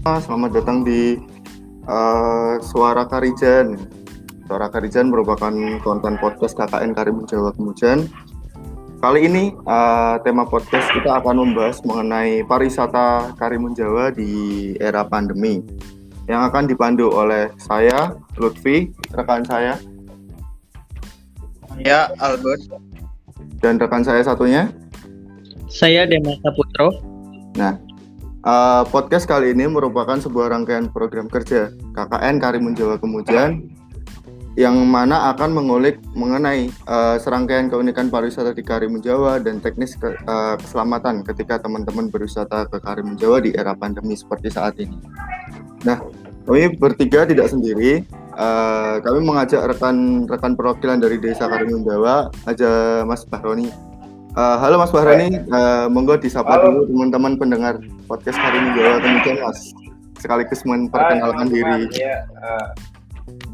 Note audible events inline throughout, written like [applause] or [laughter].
Selamat datang di uh, Suara Karijan. Suara Karijan merupakan konten podcast KKN Karimun Jawa Kemujan. Kali ini uh, tema podcast kita akan membahas mengenai pariwisata Karimun Jawa di era pandemi yang akan dipandu oleh saya, Lutfi, rekan saya. Ya, Albert. Dan rekan saya satunya. Saya Demasa Putro. Nah, Uh, podcast kali ini merupakan sebuah rangkaian program kerja KKN Karimun Jawa Kemujan yang mana akan mengulik mengenai uh, serangkaian keunikan pariwisata di Karimun Jawa dan teknis ke, uh, keselamatan ketika teman-teman berwisata ke Karimun Jawa di era pandemi seperti saat ini. Nah, kami bertiga tidak sendiri. Uh, kami mengajak rekan-rekan perwakilan dari Desa Karimun Jawa, aja Mas Bahroni Uh, halo Mas Bahrani, uh, monggo disapa halo. dulu teman-teman pendengar podcast hari ini Jawa Kemudian Mas, sekaligus memperkenalkan Hai, diri. Ya, uh,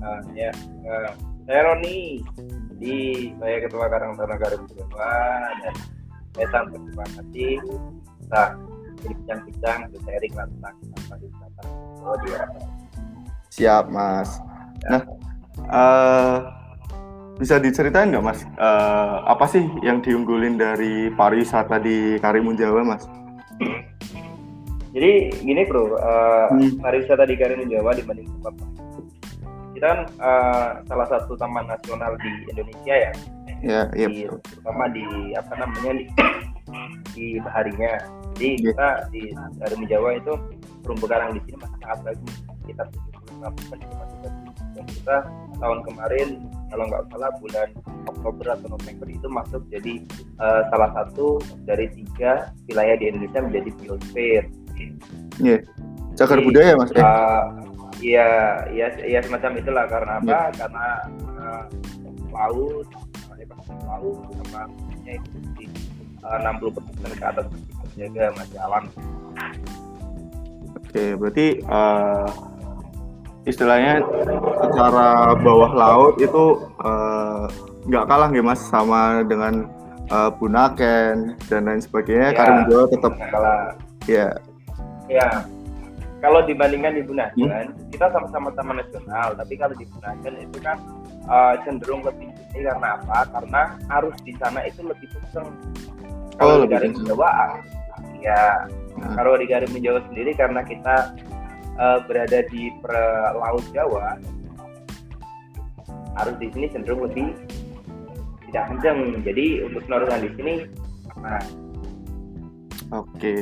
uh, ya, uh, saya Roni, di saya Ketua Karang Taruna Garuda Jawa dan saya sangat terima kasih nah bincang-bincang sharing tentang pariwisata oh, Siap Mas. Nah, uh, bisa diceritain nggak mas uh, apa sih yang diunggulin dari pariwisata di Karimun Jawa mas? Jadi gini bro, uh, hmm. pariwisata di Karimun Jawa dibanding tempat kita kan uh, salah satu taman nasional di Indonesia ya. Ya, iya. Di, terutama di apa namanya di, [coughs] di baharinya. Jadi yeah. kita di Karimun Jawa itu terumbu karang di sini masih sangat bagus. Kita 75 persen dan kita tahun kemarin kalau nggak salah bulan Oktober atau November itu masuk jadi uh, salah satu dari tiga wilayah di Indonesia menjadi biosphere. Iya. Yeah. Cagar budaya mas. Uh, iya, iya, iya semacam itulah karena apa? Yeah. Karena uh, laut, laut sama itu di uh, 60 persen ke atas terjaga masih alam. Oke, okay, berarti uh, istilahnya secara bawah laut itu eh, nggak uh, kalah nih mas sama dengan uh, Bunaken dan lain sebagainya. Ya, Karimun Jawa tetap kalah. Ya ya kalau dibandingkan di Bunaken hmm? kita sama-sama taman nasional tapi kalau di Bunaken itu kan uh, cenderung lebih tinggi karena apa? Karena arus di sana itu lebih kenceng. Kalau oh, di Karimun Jawa ya nah. kalau di Karimun Jawa sendiri karena kita uh, berada di per laut Jawa arus di sini cenderung lebih tidak kencang jadi untuk snorkeling di sini nah oke okay.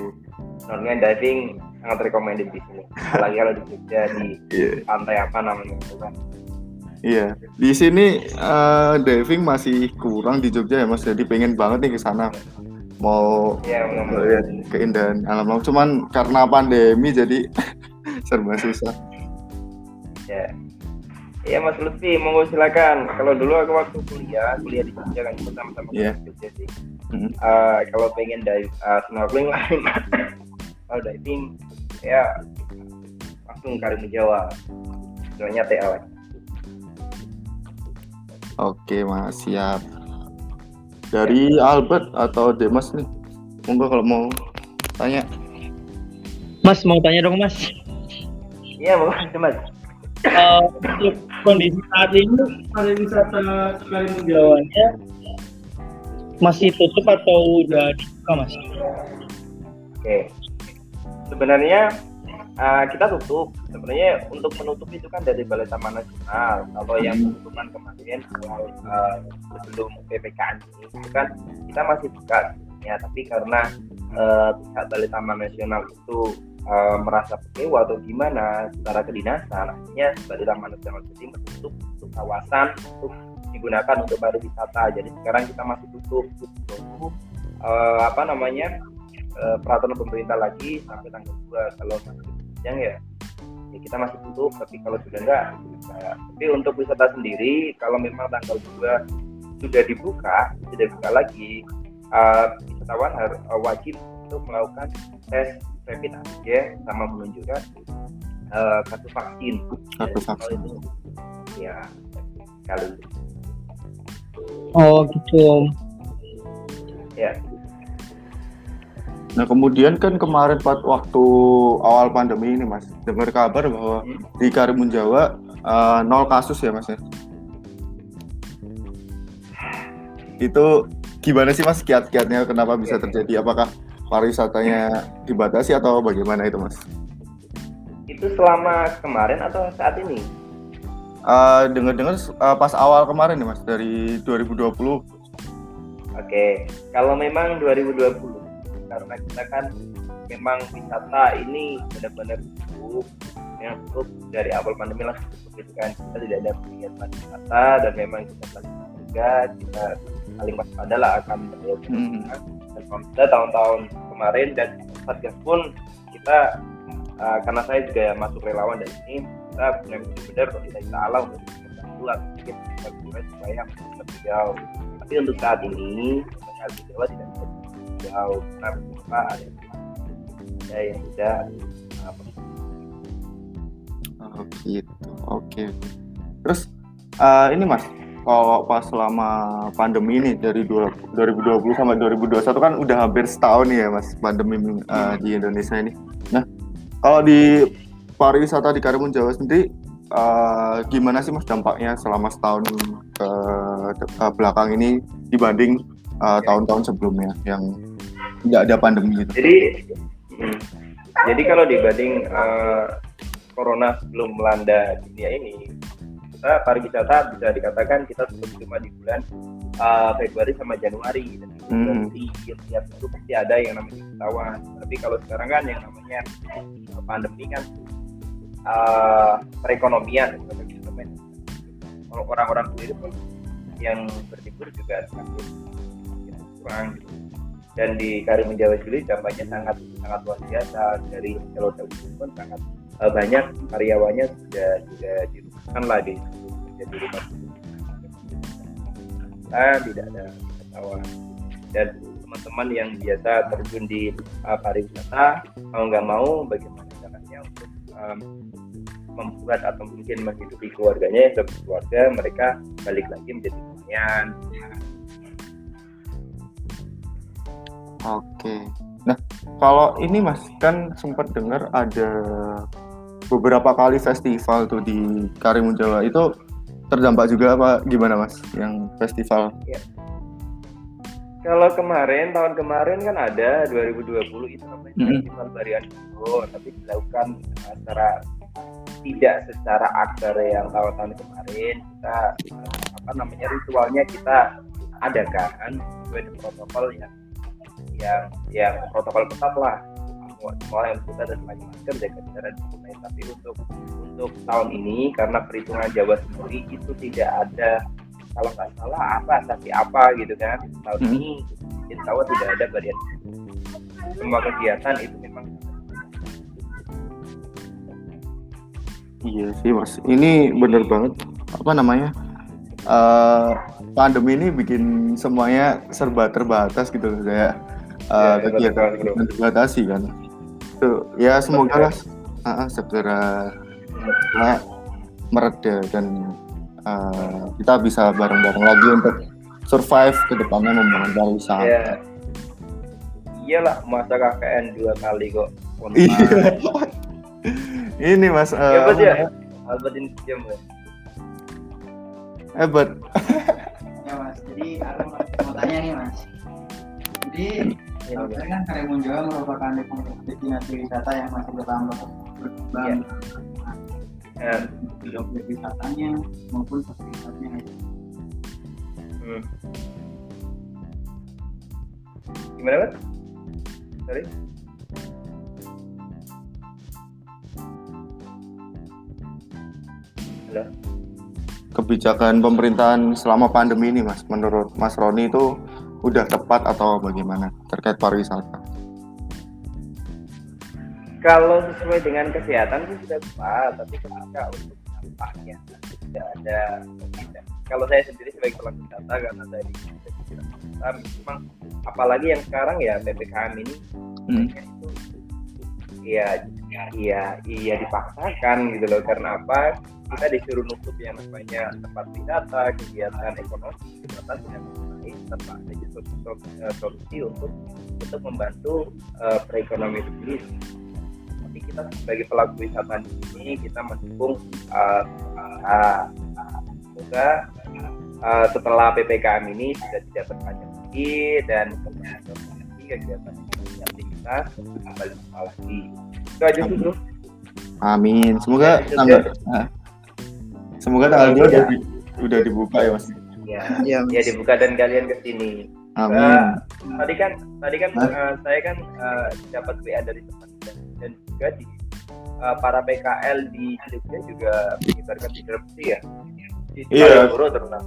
snorkeling diving sangat recommended di sini [laughs] apalagi kalau di Jogja di yeah. pantai apa namanya itu kan Iya, di sini uh, diving masih kurang di Jogja ya Mas. Jadi pengen banget nih ke sana. Mau ya, lihat keindahan alam laut. Cuman karena pandemi jadi serba susah ya Iya Mas Lutfi, monggo silakan. Kalau dulu aku waktu kuliah, kuliah di Jogja kan pertama-tama yeah. Jogja sih. Mm-hmm. Uh, kalau pengen dive uh, snorkeling lain, kalau diving ya langsung Karimun Jawa. Soalnya TA Oke Mas, siap. Dari Albert atau Demas nih, monggo kalau mau tanya. Mas mau tanya dong Mas. Iya, Mas. Mas. Uh, untuk kondisi saat ini pariwisata Karimun Jawanya masih tutup atau udah dibuka mas? Oke, sebenarnya uh, kita tutup. Sebenarnya untuk menutup itu kan dari Balai Taman Nasional. Kalau yang penutupan kemarin awal uh, sebelum ppkm ini itu kan kita masih buka ya, tapi karena uh, Balai Taman Nasional itu uh, merasa kecewa atau gimana secara kedinasan akhirnya dari Taman Nasional Jatim menutup untuk kawasan untuk digunakan untuk pariwisata. Jadi sekarang kita masih tutup uh, apa namanya uh, peraturan pemerintah lagi sampai tanggal 2 kalau masih panjang ya. Ya kita masih tutup tapi kalau sudah enggak nah, tapi untuk wisata sendiri kalau memang tanggal 2 sudah dibuka sudah buka lagi uh, wisatawan harus wajib untuk melakukan tes rapid antigen sama menunjukkan uh, kartu vaksin. Kartu vaksin. Itu, ya kali. Oh gitu. Ya. Nah kemudian kan kemarin waktu awal pandemi ini mas, dengar kabar bahwa Hmm. di Karimun Jawa eh, nol kasus ya mas ya. Itu gimana sih mas kiat-kiatnya kenapa bisa terjadi? Apakah pariwisatanya dibatasi atau bagaimana itu mas? Itu selama kemarin atau saat ini? Eh, dengar-dengar eh, pas awal kemarin nih mas dari 2020. Oke, kalau memang 2020 karena kita kan memang wisata ini benar-benar tutup yang tutup dari awal pandemi langsung tutup gitu kan kita tidak ada kegiatan wisata dan memang kita juga kita saling waspada lah akan terjadi Hmm. Dan kita tahun-tahun kemarin dan satgas pun kita uh, karena saya juga masuk relawan dari ini kita benar-benar kita Allah untuk atau mungkin kita supaya lebih jauh. Tapi untuk saat ini saat di Jawa tidak bisa jauh karena beberapa ada ada yang sudah uh, Oh gitu, oke. Terus eh, ini mas, kalau pas selama pandemi ini dari dua- 2020 sampai 2021 kan udah hampir setahun ya mas pandemi eh, di Indonesia ini. Nah kalau di pariwisata di Karimun Jawa sendiri eh, gimana sih mas dampaknya selama setahun ke, ke belakang ini dibanding eh, tahun-tahun sebelumnya yang tidak ada pandemi gitu? jadi hmm, jadi kalau dibanding uh, corona sebelum melanda dunia ini kita pariwisata bisa dikatakan kita tutup cuma di bulan uh, Februari sama Januari. Dan Hmm. berarti tiap itu pasti ada yang namanya wisatawan tapi kalau sekarang kan yang namanya uh, pandemi kan uh, perekonomian. Kalau orang-orang sendiri pun yang berlibur juga semakin kurang gitu. Dan di Karimun Jawa sendiri dampaknya sangat sangat luar biasa. Dari Jawa pun sangat eh, banyak karyawannya sudah sudah dirumahkan lah di jadi nah, tidak ada wisatawan dan teman-teman yang biasa terjun di uh, pariwisata mau nggak mau bagaimana caranya untuk um, membuat atau mungkin menghidupi keluarganya yang sudah berkeluarga mereka balik lagi menjadi nelayan Oke. Nah, kalau ini Mas kan sempat dengar ada beberapa kali festival tuh di Karimun Jawa itu terdampak juga apa gimana Mas yang festival? Kalau kemarin tahun kemarin kan ada 2020 itu namanya Mm-mm. festival Barian Solo, tapi dilakukan secara tidak secara akbar yang tahun-tahun kemarin kita apa namanya ritualnya kita adakan sesuai dengan protokol yang yang yang protokol ketat lah semua yang kita dan pakai masker jaga jarak dan lain tapi untuk untuk tahun ini karena perhitungan Jawa sendiri itu tidak ada kalau nggak salah apa tapi apa gitu kan tahun Hmm. ini insya Allah tidak ada varian semua kegiatan itu memang Iya sih Mas. Ini bener banget apa namanya? eh pandemi ini bikin semuanya serba terbatas gitu kayak eh, Ya, kegiatan dibatasi kan. Tuh, ya semoga lah ah, ah, segera ah, mereda dan eh, kita bisa bareng-bareng lagi untuk survive ke depannya membangun pariwisata. ya iyalah masa KKN dua kali kok Iya. Ini Mas eh, hebat apa ya? Albert ini jam ya Hebat. Ya mas, jadi aku mau tanya nih mas. Jadi sebenarnya kan Karimun Jawa merupakan destinasi wisata yang masih bertambah berkembang ya. di objek wisatanya maupun fasilitasnya. Hmm. gimana kan sorry halo kebijakan pemerintahan selama pandemi ini Mas menurut Mas Roni itu udah tepat atau bagaimana terkait pariwisata? kalau sesuai dengan kesehatan sih sudah tepat tapi ketika untuk dampaknya tidak ada tidak. kalau saya sendiri sebagai pelaku wisata karena saya di di bidang wisata memang apalagi yang sekarang ya ppkm ini Hmm. itu iya iya iya dipaksakan gitu loh karena apa kita disuruh nutup yang namanya tempat wisata kegiatan ekonomi dengan lain tanpa adanya sol- sol- eh, solusi untuk untuk membantu eh, perekonomian sendiri. Tapi kita sebagai pelaku wisata di sini kita mendukung eh, uh, semoga eh, setelah ppkm ini sudah tidak berpanjang lagi dan lagi kegiatan aktivitas kembali normal lagi. Itu aja sih bro. Amin. Semoga tanggal ah. Semoga tanggal dua udah, di- udah dibuka ya Mas. Ya, Iya, [laughs] ya dibuka dan kalian ke sini. Amin. tadi kan tadi kan Hah? eh, saya kan eh, dapat WA dari teman dan, dan juga di eh, para PKL di Jogja juga menyebarkan interupsi ya di Iya. Terutama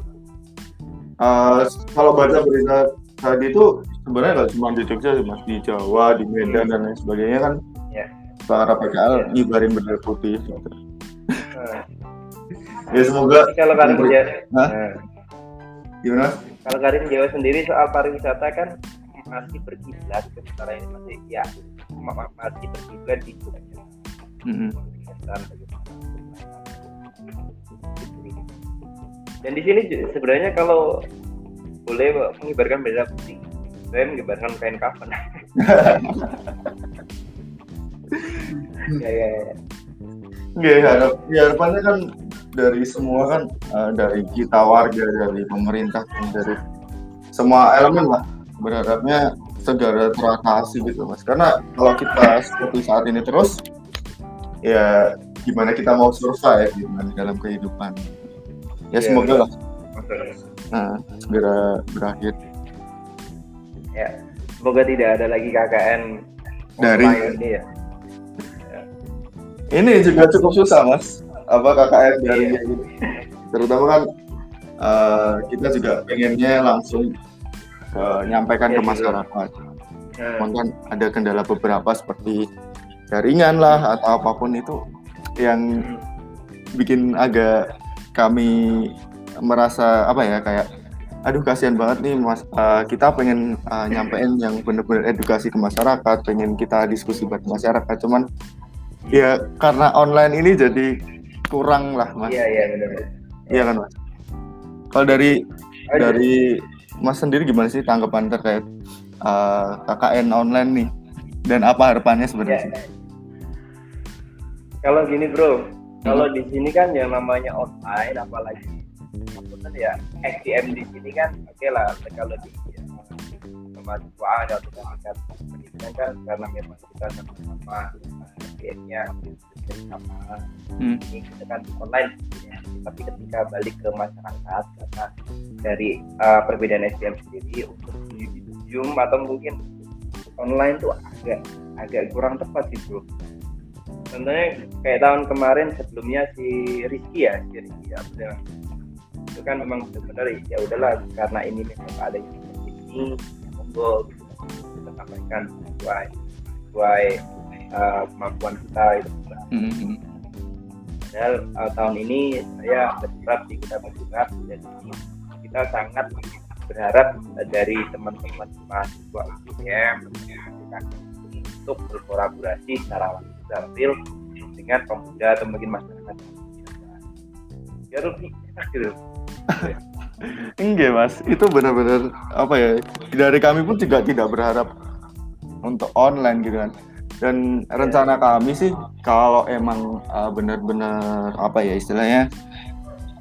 Eh, kalau baca berita tadi itu sebenarnya nggak cuma di Jogja sih Mas, di Jawa, di Medan dan lain sebagainya kan Ya. para PKL Ya. ngibarin bendera putih. gitu. Nah, [laughs] Ya semoga jadi kalau kalian gimana? kalau kalian Jawa sendiri soal pariwisata kan masih berkiblat sementara ini masih ya ma- ma- masih berkiblat di. Mm-mm. kegiatan bagaimana dan di sini sebenarnya kalau boleh mengibarkan bendera putih saya mengibarkan kain kafan [laughs] ya ya ya harap, ya harapannya kan dari semua kan eh, dari kita warga, dari pemerintah, dan dari semua elemen lah berharapnya segera teratasi gitu mas. Karena kalau kita seperti saat ini terus, ya gimana kita mau survive gimana dalam kehidupan. Ya Iya, semoga lah eh, segera berakhir. ya semoga tidak ada lagi KKN Dari- ini ya Ini juga cukup susah mas. Apa KKN dari Iya. terutama kan eh, kita juga pengennya langsung ke nyampaikan Iya, ke masyarakat. Cuman kan ada kendala beberapa seperti jaringan lah atau apa pun itu yang hmm, bikin agak kami merasa apa ya kayak aduh kasihan banget nih mas eh, kita pengen eh, nyampein yang bener-bener edukasi ke masyarakat pengen kita diskusi buat masyarakat. Cuman ya karena online ini jadi kurang lah mas. Iya iya benar iya kan mas? Kalau dari iya. dari mas sendiri gimana sih tanggapan terkait eh, KKN online nih? Dan apa harapannya sebenarnya? Ya. Kalau gini bro, Hmm. kalau di sini kan yang namanya online, apalagi maksudnya ya SDM di sini kan, oke lah kalau di ya, kemahasiswaan atau tingkat pendidikan kan karena memang kita sama-sama SDM-nya sama Hmm. ini kita kan online ya. tapi ketika balik ke masyarakat karena dari uh, perbedaan SDM sendiri untuk Zoom atau mungkin online tuh agak agak kurang tepat sih bro contohnya kayak tahun kemarin sebelumnya si Rizky ya si Rizky ya itu kan memang benar-benar ya udahlah karena ini memang ada yang ini ya monggo gitu. kita sampaikan sesuai sesuai uh, kemampuan kita itu Hmm, hmm. Padahal uh, tahun ini saya berharap sih kita berharap dan kita sangat berharap uh, dari teman-teman mahasiswa UGM untuk berkolaborasi secara langsung real dengan pemuda atau mungkin masyarakat. Ya lebih enak gitu. [laughs] Enggak mas, itu benar-benar apa ya? Dari kami pun juga tidak berharap untuk online gitu kan. Dan rencana kami sih kalau emang uh, benar-benar apa ya istilahnya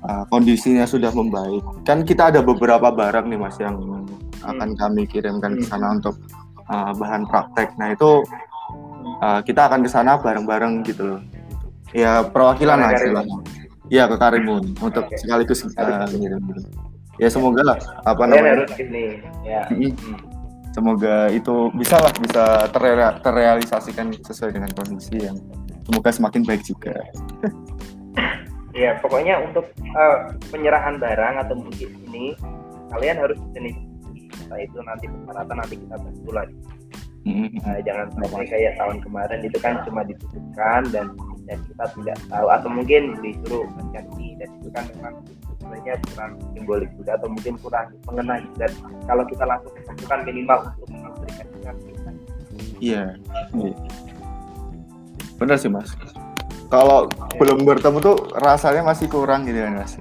uh, kondisinya sudah membaik, kan kita ada beberapa barang nih mas yang akan kami kirimkan ke sana untuk uh, bahan praktek. Nah itu uh, kita akan ke sana bareng-bareng gitu loh. Ya perwakilan lah istilahnya. Iya ke Karimun untuk Oke. sekaligus uh, ngirim gitu. Ya semoga lah apa namanya ya. Mm. Hmm. semoga itu bisa lah bisa terrea- terrealisasikan sesuai dengan kondisi yang semoga semakin baik juga. Ya, pokoknya untuk eh, penyerahan barang atau mungkin ini kalian harus jenis entah itu nanti persyaratan nanti kita bantu lagi. Mm. Nah, jangan sampai kayak tahun kemarin itu kan cuma ditutupkan dan dan kita tidak tahu atau mungkin disuruh ganti dan itu kan memang sebenarnya kurang simbolik juga atau mungkin kurang mengenai dan kalau kita langsung tentukan minimal untuk memberikan kita. Iya. iya. Benar sih mas. Kalau belum bertemu tuh rasanya masih kurang gitu kan mas.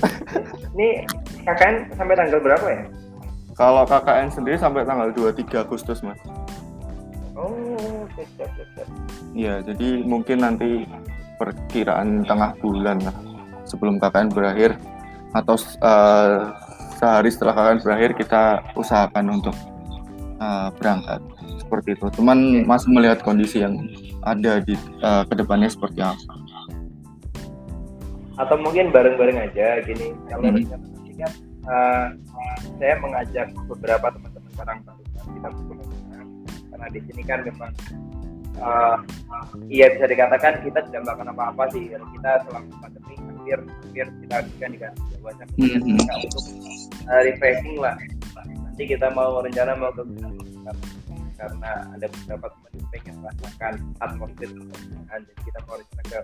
[laughs] Ini KKN sampai tanggal berapa ya? Kalau KKN sendiri sampai tanggal 23 Agustus, Mas. Oh, oke, siap, siap, siap. Iya, jadi mungkin nanti perkiraan tengah bulan lah sebelum KKN berakhir atau eh, sehari setelah KKN berakhir kita usahakan untuk eh, berangkat seperti itu. Cuman masih melihat kondisi yang ada di eh, ke depannya seperti apa. Atau mungkin bareng-bareng aja gini. Kalau Hmm. eh, saya mengajak beberapa teman-teman karang taruna kita karena di sini kan memang eh, iya bisa dikatakan kita tidak melakukan apa-apa sih. Kita selama pandemi hampir hampir kita kan Jawa Mhm. Kita untuk eh, refreshing lah. Nanti kita mau rencana mau ke karena, ada beberapa teman yang pengen merasakan atmosfer pernikahan jadi kita mau rencana ke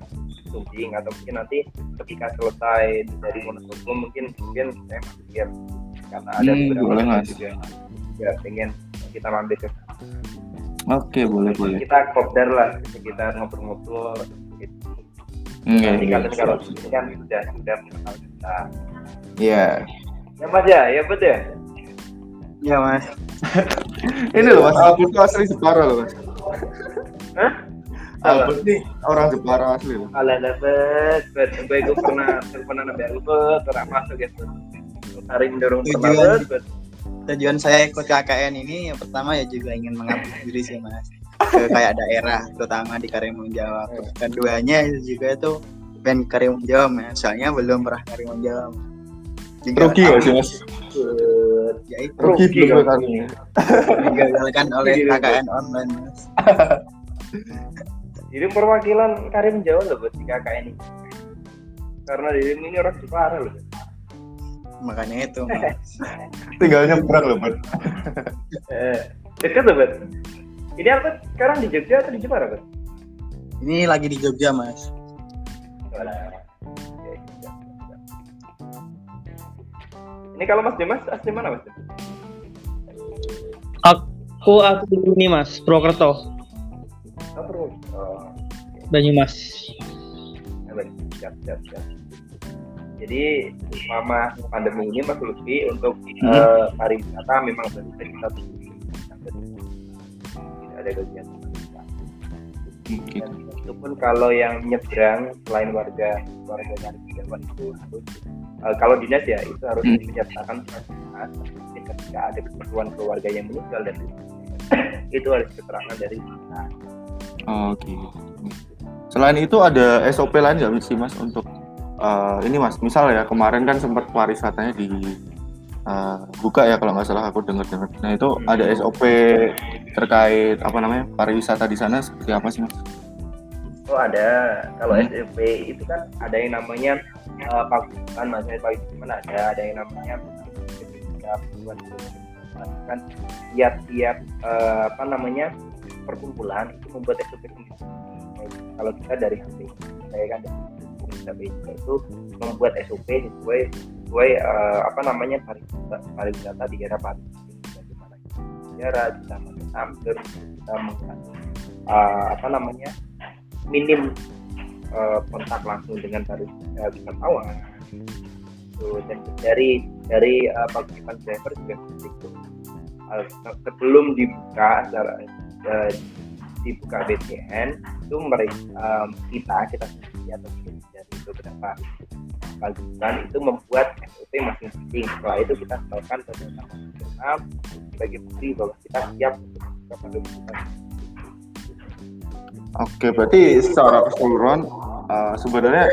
Sumbing atau mungkin nanti ketika selesai dari Wonosobo mungkin mungkin saya mampir karena ada Hmm, beberapa juga ya pengen kita mampir ke Oke, boleh boleh. kita kopdar lah sekitar ngobrol-ngobrol gitu. Iya, nanti iya. kalian kalau sini kan sudah sudah mengenal kita Iya. ya mas ya ya betul ya Iya mas. [laughs] Ini loh Mas, Albert tuh asli Jepara loh Mas. Hah? Albert nih orang Jepara asli loh. Alah dapat, bet, gue gue pernah pernah nabi aku bet, pernah masuk gitu. Hari mendorong terlambat, bet. Tujuan saya ikut KKN ini yang pertama ya juga ingin mengabdi [laughs] diri sih mas. Ke kayak daerah, terutama di Karimun Jawa. Keduanya itu juga itu pengen Karimun Jawa mas. Soalnya belum pernah Karimun Jawa. Mas. Rugi gak sih Mas? Ya itu Rugi kan? ini. digagalkan oleh Rugi, KKN online mas. [laughs] Jadi perwakilan Karim Jawa loh buat di KKN ini. Karena diri ini orang Jepara loh. Makanya itu mas. [laughs] Tinggal nyebrang loh Bet. Eh, dekat loh bet. Ini apa sekarang di Jogja atau di Jepara bet? Ini lagi di Jogja mas. Ini kalau Mas Dimas asli mana Mas? Aku aku di sini Mas, Purwokerto, Oh. Oh, Banyumas. ya, baik. siap, siap, siap. Jadi selama pandemi ini Mas Lutfi untuk eh, pariwisata memang benar kita tidak ada kegiatan. Dan itu pun kalau yang nyebrang selain warga warga dari Jawa itu harus eh, kalau dinas ya itu harus Hmm. menyertakan surat ketika ada keperluan keluarga yang meninggal dan [coughs] itu harus keterangan dari. Oke. Selain itu ada SOP lain nggak sih Mas untuk eh, ini Mas, misal ya kemarin kan sempat pariwisatanya di eh, buka ya kalau nggak salah aku dengar-dengar. Nah itu ada SOP terkait apa namanya pariwisata di sana seperti apa sih Mas? Oh ada, kalau Hmm. SMP itu kan ada yang namanya uh, maksudnya paguban ada, ada yang namanya kan tiap-tiap eh, apa namanya perkumpulan itu membuat SOP sendiri. Kalau kita dari HP, saya kan dari Juga itu membuat SOP sesuai sesuai eh, apa namanya pariwisata, pariwisata di era pariwisata bagaimana sejarah, kita mengambil, kita meng- eh, apa namanya minim eh, kontak langsung dengan pariwisata wisatawan. Tuh, dan dari dari uh, paguyuban driver juga seperti itu. Se- sebelum dibuka secara eh, dibuka BTN itu mereka kita kita sendiri atau beberapa paguyuban itu membuat SOP masing-masing setelah itu kita setorkan ke data nasional sebagai bukti bahwa kita siap untuk paguyuban Oke, berarti secara keseluruhan eh, sebenarnya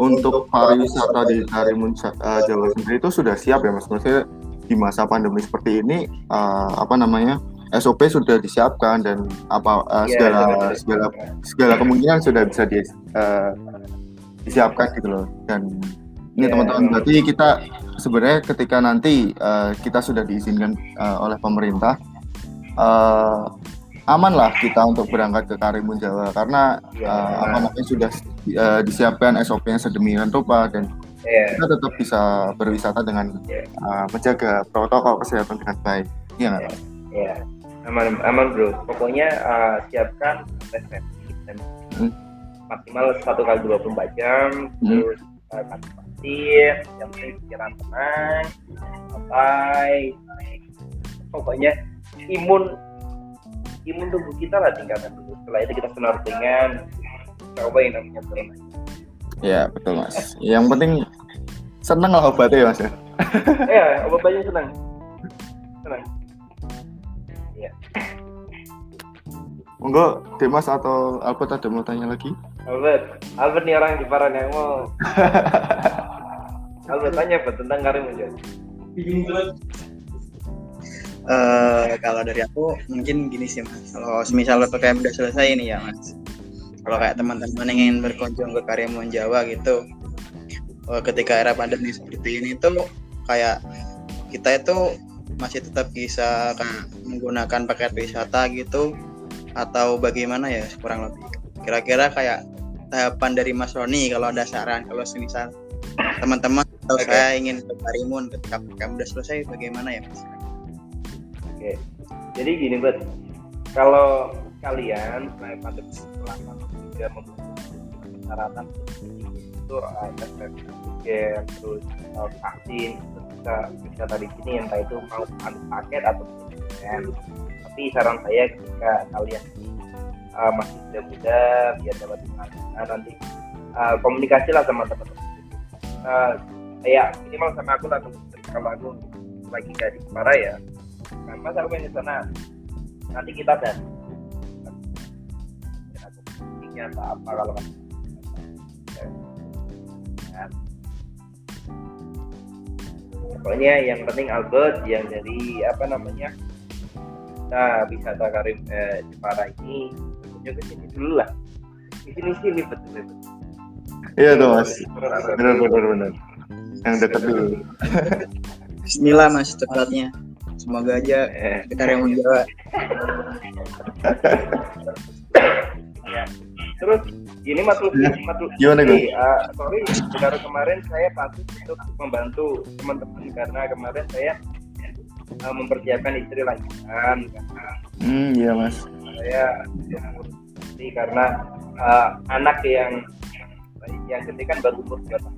untuk pariwisata di Karimun Sa- eh, Jawa sendiri itu sudah siap ya Mas. Maksudnya di masa pandemi seperti ini eh, apa namanya SOP sudah disiapkan dan apa Iya, segala segala segala kemungkinan sudah bisa di, eh, disiapkan gitu loh. Dan ini Iya, teman-teman emang. berarti kita sebenarnya ketika nanti eh, kita sudah diizinkan eh, oleh pemerintah eh, aman lah kita untuk berangkat ke Karimun Jawa karena Iya. eh, apa namanya sudah eh, disiapkan SOP-nya sedemikian rupa dan Iya. kita tetap bisa berwisata dengan Iya. eh, menjaga protokol kesehatan dengan baik. Iya nggak? Ya, aman, aman bro. Pokoknya uh, siapkan tes dan Hmm. Maksimal satu kali 24 jam. Hmm. Terus uh, kasih vaksin, yang penting pikiran tenang, santai, pokoknya imun imun tubuh kita lah tingkatkan dulu setelah itu kita snorkelingan coba yang namanya berenang Ya betul mas. Yang penting seneng lah obatnya ya mas ya. ya obat banyak senang senang Monggo Dimas atau Albert ada mau tanya lagi? Albert Albert nih orang Jepara yang mau. [laughs] Albert tanya apa tentang Karim aja Eh, kalau dari aku mungkin gini sih mas. Kalau semisal PPKM udah selesai nih ya mas. Kalau kayak teman-teman yang ingin berkunjung ke Karimun Jawa gitu eh, ketika era pandemi seperti ini tuh kayak kita itu masih tetap bisa kayak menggunakan paket wisata gitu atau bagaimana ya kurang lebih. Kira-kira kayak tahapan dari Mas Roni kalau ada saran kalau semisal teman-teman atau Oke. saya ingin ke Karimun ketika PPKM udah selesai bagaimana ya mas Oke, jadi gini buat kalau kalian setelah pandemi pandemi sudah memenuhi persyaratan itu ada antigen, terus uh, vaksin, bisa bisa tadi sini entah itu mau paket atau kan. Tapi saran saya ketika kalian uh, masih muda muda biar dapat nah, nanti uh, komunikasi lah sama teman-teman. Uh, kayak minimal sama aku lah kalau aku lagi gak di Jepara ya kan mas aku di sana nanti kita dan ini atau apa kalau Kan. pokoknya yang penting Albert yang dari apa namanya nah wisata Karim eh, Jepara ini berkunjung ke sini dulu lah di sini sini betul betul Iya tuh mas. Benar benar benar. Yang dekat dulu. Bismillah mas cepatnya semoga aja eh, ke Karimun Jawa terus ini Mas Lutfi, Ya. Mas Lutfi, Gimana, Gus? eh, sorry, baru kemarin saya pasti untuk membantu teman-teman karena kemarin saya eh, mempersiapkan istri lahiran karena Hmm iya mas. saya istri karena eh, anak yang yang gede kan baru umur dua tahun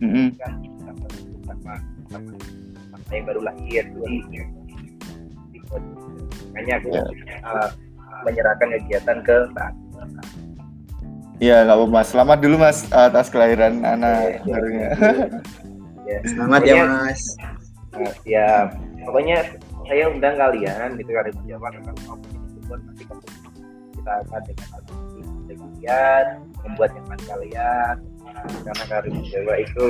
Mm-mm. kan sama sama sama, sama yang baru lahir jadi makanya aku Ya. eh, menyerahkan kegiatan ke Mbak Iya nggak apa mas. Selamat dulu mas atas kelahiran anak Iya, iya. barunya. ya. selamat ya Pokoknya- mas Nah, siap. Pokoknya saya undang kalian gitu kali Jawa karena mau buat nanti kita akan dengan dengan kalian membuat nyaman kalian karena Karim Jawa itu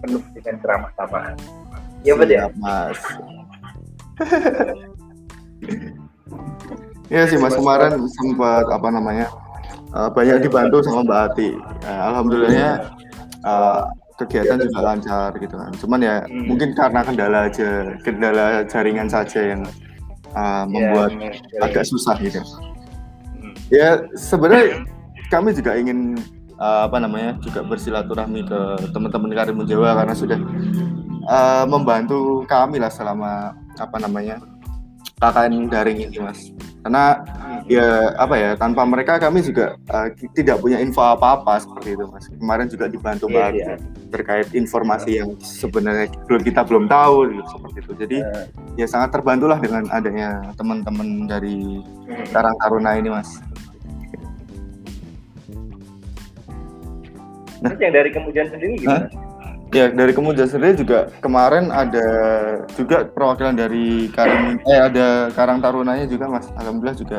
penuh dengan ceramah samaan. Ya betul ya. Mas. Iya sih mas kemarin sempat apa namanya eh, banyak dibantu sama Mbak Ati. Eh, alhamdulillahnya eh, kegiatan juga lancar gitu kan. Cuman ya Hmm. mungkin karena kendala aja, kendala jaringan saja yang eh, membuat Ya, agak susah gitu. Hmm. Ya sebenarnya kami juga ingin eh, apa namanya juga bersilaturahmi ke teman-teman Karimun Jawa karena sudah eh, membantu kami lah selama apa namanya KKN daring ini mas. Karena ya apa ya tanpa mereka kami juga eh, tidak punya info apa-apa seperti itu mas. Kemarin juga dibantu Iya, banget iya. terkait informasi yang sebenarnya belum kita belum tahu gitu, seperti itu. Jadi Eh, ya sangat terbantulah dengan adanya teman-teman dari. Karang Taruna ini mas. Terus yang dari kemudian sendiri gimana? Ya dari kemudian sendiri juga kemarin ada juga perwakilan dari Karim eh ada Karang Tarunanya juga mas. Alhamdulillah juga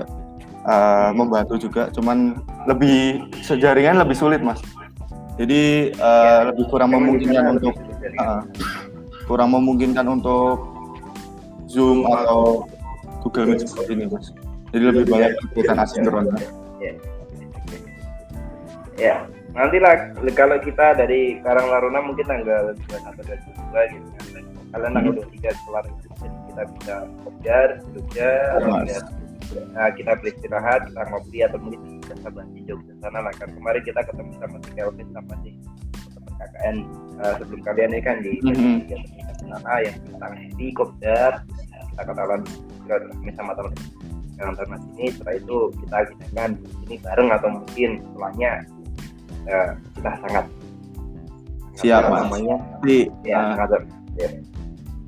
uh, membantu juga. Cuman lebih sejaringan lebih sulit mas. Jadi uh, lebih kurang memungkinkan untuk uh, kurang memungkinkan untuk Zoom atau Google Meet seperti ini mas. Jadi lebih banyak kegiatan asinkron. Ya. Ya, nanti lah kalau kita dari Karang Laruna mungkin tanggal 21 dan 22 gitu kan. Kalian tanggal 23 kelar itu jadi kita bisa kejar, Jogja, nah, kita beristirahat, kita ngopi atau mungkin kita sabar di Jogja sana lah kan. Kemarin kita ketemu sama si Kelvin sama si KKN eh, sebelum kalian ini kan di Mhm. sana yang kita di Kopdar kita ketahuan silaturahmi sama teman yang ternas ini setelah itu kita agendakan di sini bareng atau mungkin setelahnya eh, kita sangat Siap, Mas. namanya Jadi ya uh, sangat ya.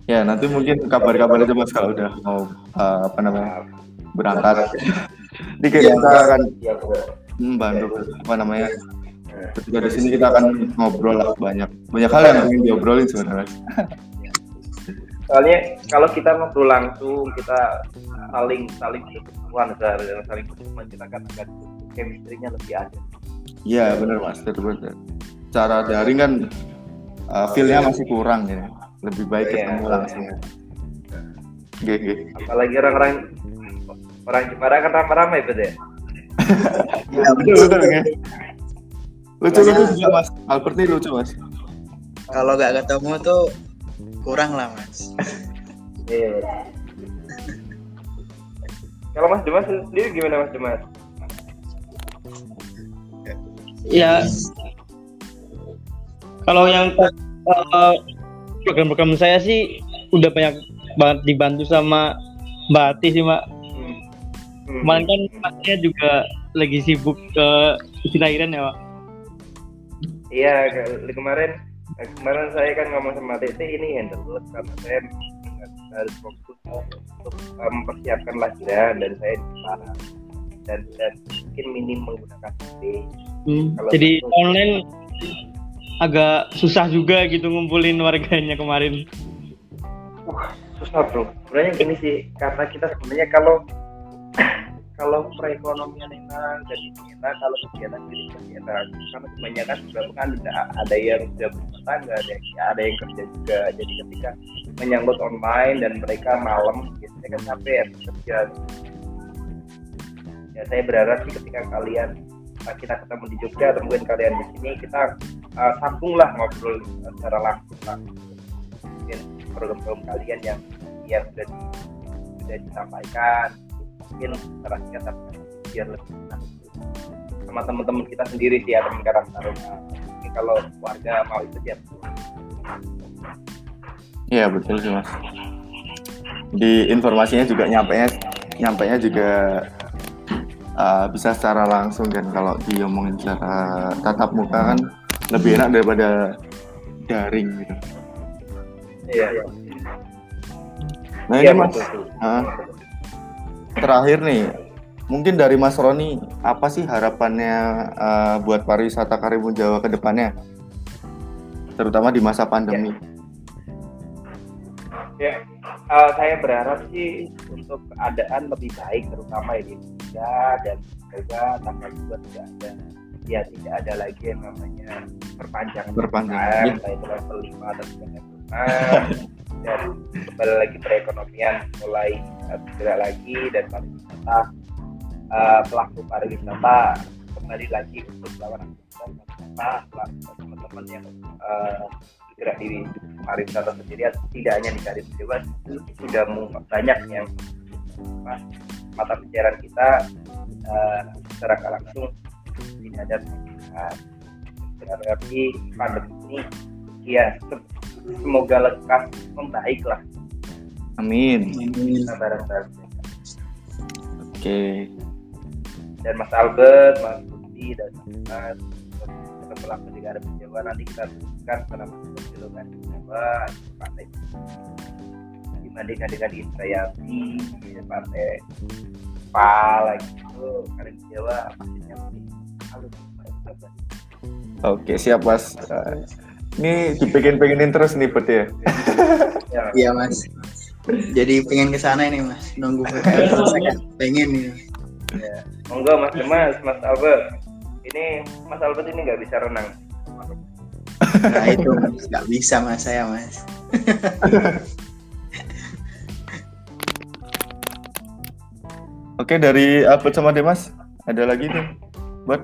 Ya nanti mungkin kabar-kabar aja mas kalau udah mau uh, apa namanya berangkat. Di Iya, kita akan Iya, betul. membantu apa namanya. Ketika di sini kita akan ngobrol lah banyak banyak hal yang ingin diobrolin sebenarnya. Soalnya kalau kita ngobrol langsung, kita saling saling berkebutuhan dan saling berkebutuhan kita kan akan chemistry-nya lebih ada. Iya benar mas, betul. Cara daring kan uh, feel-nya masih kurang ya. Lebih baik Iya. ketemu langsung. Oke, oke. Apalagi orang-orang orang Jepara kan ramai-ramai betul ya. Ya, Betul betul ya. Lucu lucu juga mas. Albert nih lucu mas. kalau nggak ketemu tuh kurang lah mas. Iya. Kalau Mas Dimas sendiri gimana Mas Dimas? Ya, kalau yang eh, program-program saya sih udah banyak banget dibantu sama Mbak Ati sih, Mbak. Hmm. Hmm. Kemarin kan masnya juga lagi sibuk ke lahiran ya, Pak. Iya, ke- kemarin eh, kemarin saya kan ngomong sama Tete ini handle karena saya harus fokus untuk eh, mempersiapkan lahiran dan saya di sana dan dan mungkin minim menggunakan HP. Hmm, Kalau Jadi satu- online agak susah juga gitu ngumpulin warganya kemarin. Susah bro. Sebenarnya gini sih, karena kita sebenarnya kalau [coughs] kalau perekonomian enak dan ini enak, kalau kegiatan lebih enak. Karena kebanyakan juga kan ada, ada yang sudah berumah tangga, ada yang, ada yang kerja juga. Jadi ketika menyangkut online dan mereka malam, biasanya kan capek habis kerja. Ya saya berharap sih ketika kalian uh, kita ketemu di Jogja atau mungkin kalian di sini kita uh, sambunglah ngobrol secara langsung lah. Mungkin program-program kalian yang yang sudah di, sudah disampaikan mungkin secara singkat biar lebih sama teman-teman kita sendiri sih teman Karang Taruna Mungkin kalau warga mau itu ya Iya betul sih mas. Di informasinya juga nyampe nyampe juga uh, bisa secara langsung kan. Kalau diomongin secara tatap muka kan lebih enak daripada daring gitu. iya Nah iya ini mas. betul ah, terakhir nih mungkin dari Mas Roni apa sih harapannya uh, buat pariwisata Karimun Jawa ke depannya? Terutama di masa pandemi. ya eh, saya berharap sih untuk keadaan lebih baik terutama di Indonesia dan semoga tanggal dua tidak ada. Ya tidak ada lagi yang namanya perpanjangan Perpanjangan, itu level 5 atau juga level 6 [laughs] dan kembali lagi perekonomian mulai eh, bergerak lagi dan pariwisata eh, pelaku pariwisata kembali lagi untuk melawan aktivitas pariwisata. Teman-teman yang eh, bergerak di pariwisata sendiri tidak hanya di Karimun Jawa sudah banyak yang apa, mata pelajaran kita eh, secara langsung tidak ada. Berarti pandemi ini ya se- semoga lekas membaik lah Amin. kita bareng-bareng Oke. dan Mas Albert, Mas Budi dan Mas di Karimun Jawa nanti kita berikan pada Kan Jawa partai dibandingkan dengan di partai PAL gitu Karimun Jawa pastinya lebih halus Oke siap mas. Ini dipengen-pengenin terus nih Bet ya. ya, Iya mas. Jadi pengen ke sana ini mas. Nunggu. [laughs] Pengen nih. ya. monggo Mas Demas, Mas Albert ini Mas Albert ini nggak bisa renang Nah itu mas. Gak bisa mas saya mas. [laughs] Oke dari Albert sama Demas ada lagi nih buat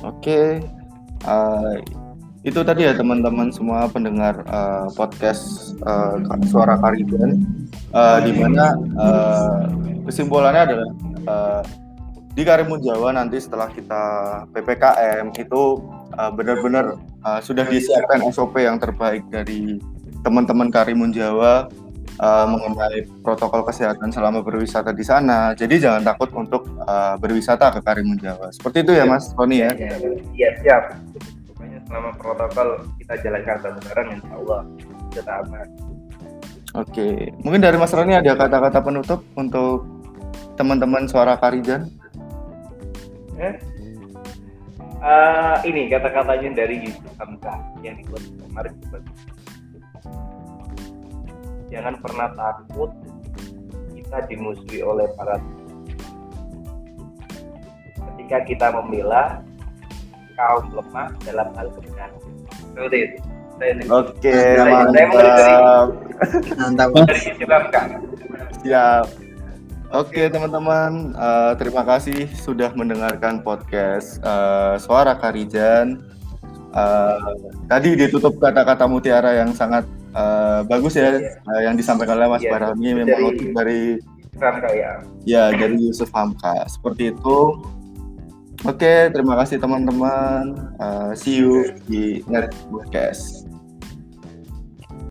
Oke eh, itu tadi ya teman-teman semua pendengar eh, podcast eh, suara Kariban eh, di mana eh, kesimpulannya adalah eh, di Karimun Jawa nanti setelah kita PPKM itu eh, benar-benar uh, sudah disiapkan SOP yang terbaik dari teman-teman Karimun Jawa uh, mengenai protokol kesehatan selama berwisata di sana. Jadi jangan takut untuk uh, berwisata ke Karimun Jawa. Seperti itu ya Mas Roni ya. Iya siap. Pokoknya selama protokol kita jalankan bareng-bareng insya Allah kita aman. Oke, mungkin dari Mas Roni ada kata-kata penutup untuk teman-teman suara Karijan? Eh? Uh, ini kata-katanya dari Yusuf Hamka yang dibuat kemarin jangan pernah takut kita dimusuhi oleh para ketika kita membela kaum lemah dalam hal kebenaran seperti itu Oke, mantap. Mantap. Siap. Oke teman-teman, uh, terima kasih sudah mendengarkan podcast uh, Suara Karijan. Uh, tadi ditutup kata-kata mutiara yang sangat uh, bagus ya yeah. uh, yang disampaikan oleh Mas yeah. Barami memang dari, dari Hamka ya. Ya dari Yusuf Hamka seperti itu. Oke, terima kasih teman-teman. Uh, see you di Net Podcast.